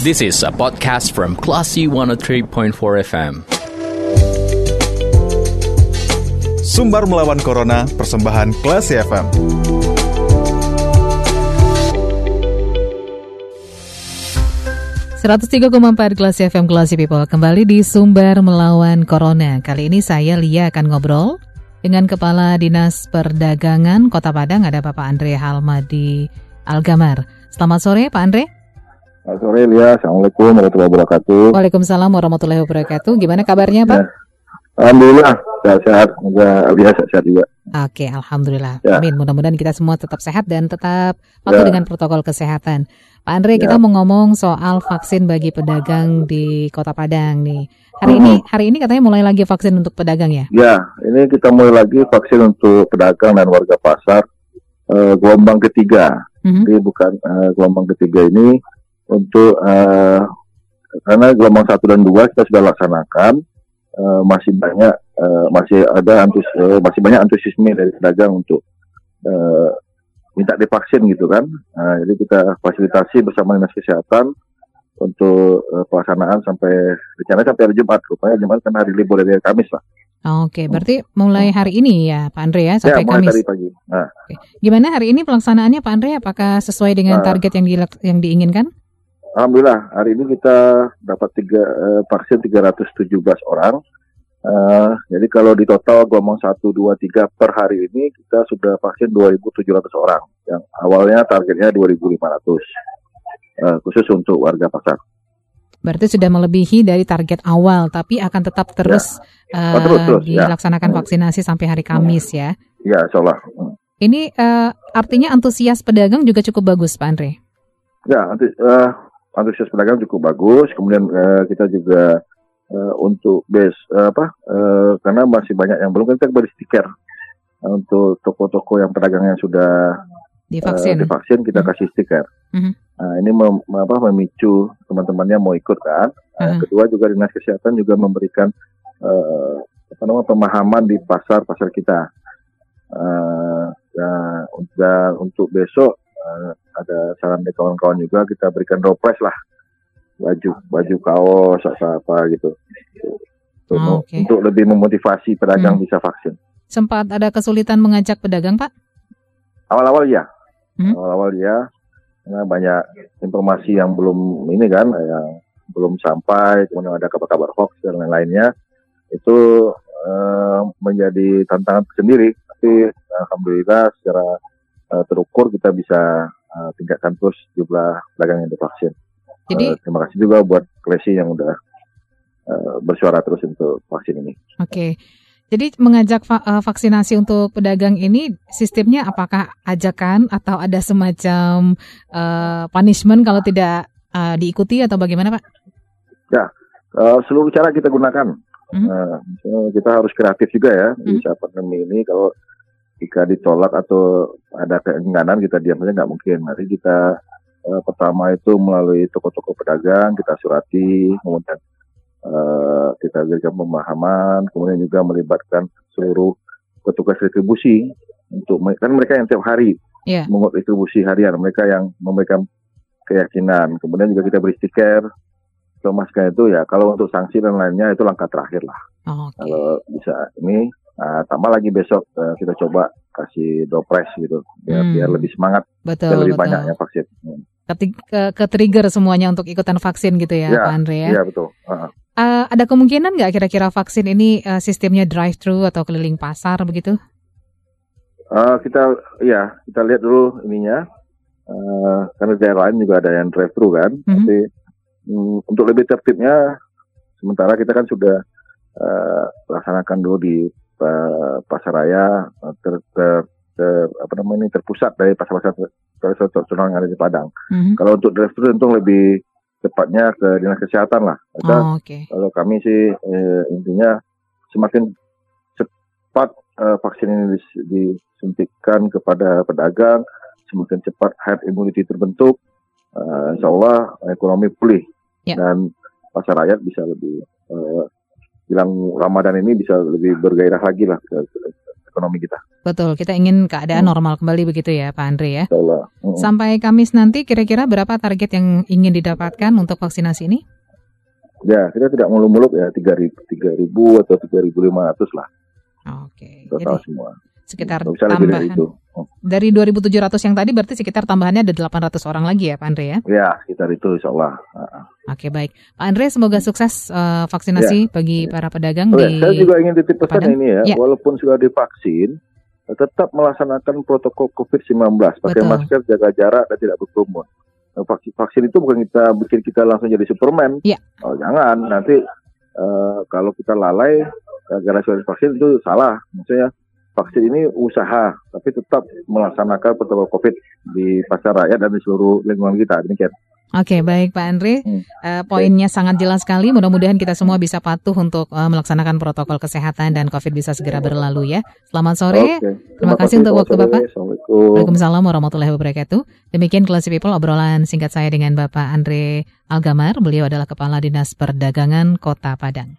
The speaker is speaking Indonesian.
This is a podcast from Classy 103.4 FM. Sumbar melawan Corona, persembahan Classy FM. empat Kelas FM Kelas People kembali di Sumber Melawan Corona. Kali ini saya Lia akan ngobrol dengan Kepala Dinas Perdagangan Kota Padang ada Bapak Andre Halmadi Algamar. Selamat sore Pak Andre. Selamat sore Lia, Assalamualaikum warahmatullahi wabarakatuh. Waalaikumsalam warahmatullahi wabarakatuh. Gimana kabarnya Pak? Ya. Alhamdulillah, sehat-sehat. Semoga Lia sehat-sehat juga. Oke, Alhamdulillah. Ya. Amin. Mudah-mudahan kita semua tetap sehat dan tetap patuh ya. dengan protokol kesehatan. Pak Andre, ya. kita mau ngomong soal vaksin bagi pedagang di Kota Padang nih. Hari hmm. ini hari ini katanya mulai lagi vaksin untuk pedagang ya? Ya, ini kita mulai lagi vaksin untuk pedagang dan warga pasar uh, gelombang ketiga. Hmm. Jadi bukan uh, gelombang ketiga ini untuk uh, karena gelombang satu dan dua kita sudah laksanakan uh, masih banyak uh, masih ada antus uh, masih banyak antusiasme dari pedagang untuk uh, minta divaksin gitu kan. Nah, jadi kita fasilitasi bersama dinas kesehatan untuk uh, pelaksanaan sampai rencana sampai hari Jumat. Rupanya Jumat kan hari libur dari hari Kamis lah. Oke, berarti mulai hari ini ya Pak Andre ya sampai ya, mulai Kamis. Pagi. Nah. Oke. Gimana hari ini pelaksanaannya Pak Andre? Apakah sesuai dengan nah. target yang di, yang diinginkan? Alhamdulillah hari ini kita dapat tiga uh, vaksin 317 orang. Uh, jadi kalau di total gelombang 1, 2, 3 per hari ini kita sudah vaksin 2.700 orang. Yang awalnya targetnya 2.500 uh, khusus untuk warga pasar. Berarti sudah melebihi dari target awal, tapi akan tetap terus, ya. uh, terus, terus ya. dilaksanakan ya. vaksinasi sampai hari Kamis ya? Ya, insya Allah. Hmm. Ini uh, artinya antusias pedagang juga cukup bagus, Pak Andre? Ya, uh, antusias pedagang cukup bagus. Kemudian uh, kita juga uh, untuk base uh, apa uh, karena masih banyak yang belum kita beri stiker uh, untuk toko-toko yang pedagang yang sudah divaksin, uh, divaksin kita hmm. kasih stiker. Mm-hmm. Nah, ini mem, apa, memicu teman-temannya mau ikut kan. Uh, kedua juga dinas kesehatan juga memberikan uh, apa namanya pemahaman di pasar pasar kita. Uh, dan, dan untuk besok uh, ada saran dari kawan-kawan juga kita berikan dropres lah baju baju kaos apa apa gitu untuk, oh, okay. untuk lebih memotivasi pedagang hmm. bisa vaksin. Sempat ada kesulitan mengajak pedagang pak? Awal-awal ya, hmm? awal-awal ya, karena banyak informasi yang belum ini kan, yang belum sampai, kemudian ada kabar-kabar hoax dan lain-lainnya, itu uh, menjadi tantangan sendiri. Tapi alhamdulillah secara uh, terukur kita bisa uh, tingkatkan terus jumlah pedagang yang divaksin. Jadi uh, terima kasih juga buat Klesi yang udah uh, bersuara terus untuk vaksin ini. Oke. Okay. Jadi mengajak va vaksinasi untuk pedagang ini sistemnya apakah ajakan atau ada semacam uh, punishment kalau tidak uh, diikuti atau bagaimana Pak? Ya, uh, seluruh cara kita gunakan. Mm -hmm. uh, kita harus kreatif juga ya mm -hmm. di saat pandemi ini. Kalau jika ditolak atau ada keengganan kita diam saja nggak mungkin. Mari kita uh, pertama itu melalui toko-toko pedagang kita surati, kemudian uh, kita berikan pemahaman, kemudian juga melibatkan seluruh petugas distribusi untuk kan mereka yang tiap hari yeah. mengut distribusi harian, mereka yang memberikan keyakinan. Kemudian juga kita beri stiker masker itu ya kalau untuk sanksi dan lainnya itu langkah terakhir lah. Oh, okay. Kalau bisa ini Nah, tambah lagi besok uh, kita coba kasih dopres gitu biar, hmm. biar lebih semangat betul, biar lebih betul. banyak yang vaksin. Hmm. Ke, ke trigger semuanya untuk ikutan vaksin gitu ya, ya Pak Andre ya. Iya betul. Uh -huh. uh, ada kemungkinan nggak kira-kira vaksin ini uh, sistemnya drive thru atau keliling pasar begitu? Uh, kita ya kita lihat dulu ininya uh, karena daerah lain juga ada yang drive thru kan. Mm -hmm. Tapi um, untuk lebih tertibnya sementara kita kan sudah uh, laksanakan dulu di pasar raya eh, ter, ter, ter, apa namanya ini terpusat dari pasar-pasar tradisional yang ada di Padang. Mm-hmm. Kalau untuk drive-thru tentu lebih cepatnya ke dinas kesehatan lah. oh, okay. Kalau kami sih eh, intinya semakin cepat eh, vaksin ini disuntikan kepada pedagang, semakin cepat herd immunity terbentuk, eh, insya Allah ekonomi pulih yeah. dan pasar rakyat bisa lebih eh, bilang Ramadan ini bisa lebih bergairah lagi lah ke, ke, ekonomi kita. Betul, kita ingin keadaan hmm. normal kembali begitu ya Pak Andre ya. Hmm. Sampai Kamis nanti kira-kira berapa target yang ingin didapatkan untuk vaksinasi ini? Ya, kita tidak muluk-muluk ya, 3.000 atau 3.500 lah. Oke. Total Jadi, semua. Sekitar tambahan. Dari, itu. Dari 2.700 yang tadi berarti sekitar tambahannya ada 800 orang lagi ya Pak Andre ya? Ya, sekitar itu insya Allah. Oke baik. Pak Andre semoga sukses uh, vaksinasi ya. bagi para pedagang Oke, di Saya juga ingin titip pesan Padang. ini ya, ya, walaupun sudah divaksin, tetap melaksanakan protokol COVID-19. Pakai Betul. masker, jaga jarak, dan tidak berkerumun vaksin, vaksin itu bukan kita bikin kita langsung jadi Superman. Iya. Oh jangan nanti uh, kalau kita lalai gara-gara sudah vaksin itu salah. Maksudnya vaksin ini usaha, tapi tetap melaksanakan protokol COVID di pasar rakyat dan di seluruh lingkungan kita. Demikian. Oke, baik Pak Andre. Hmm. Uh, poinnya okay. sangat jelas sekali. Mudah-mudahan kita semua bisa patuh untuk uh, melaksanakan protokol kesehatan dan COVID bisa segera berlalu ya. Selamat sore. Okay. Terima, Terima kasih untuk waktu Bapak. Waalaikumsalam warahmatullahi wabarakatuh. Demikian Classy People obrolan singkat saya dengan Bapak Andre Algamar. Beliau adalah Kepala Dinas Perdagangan Kota Padang.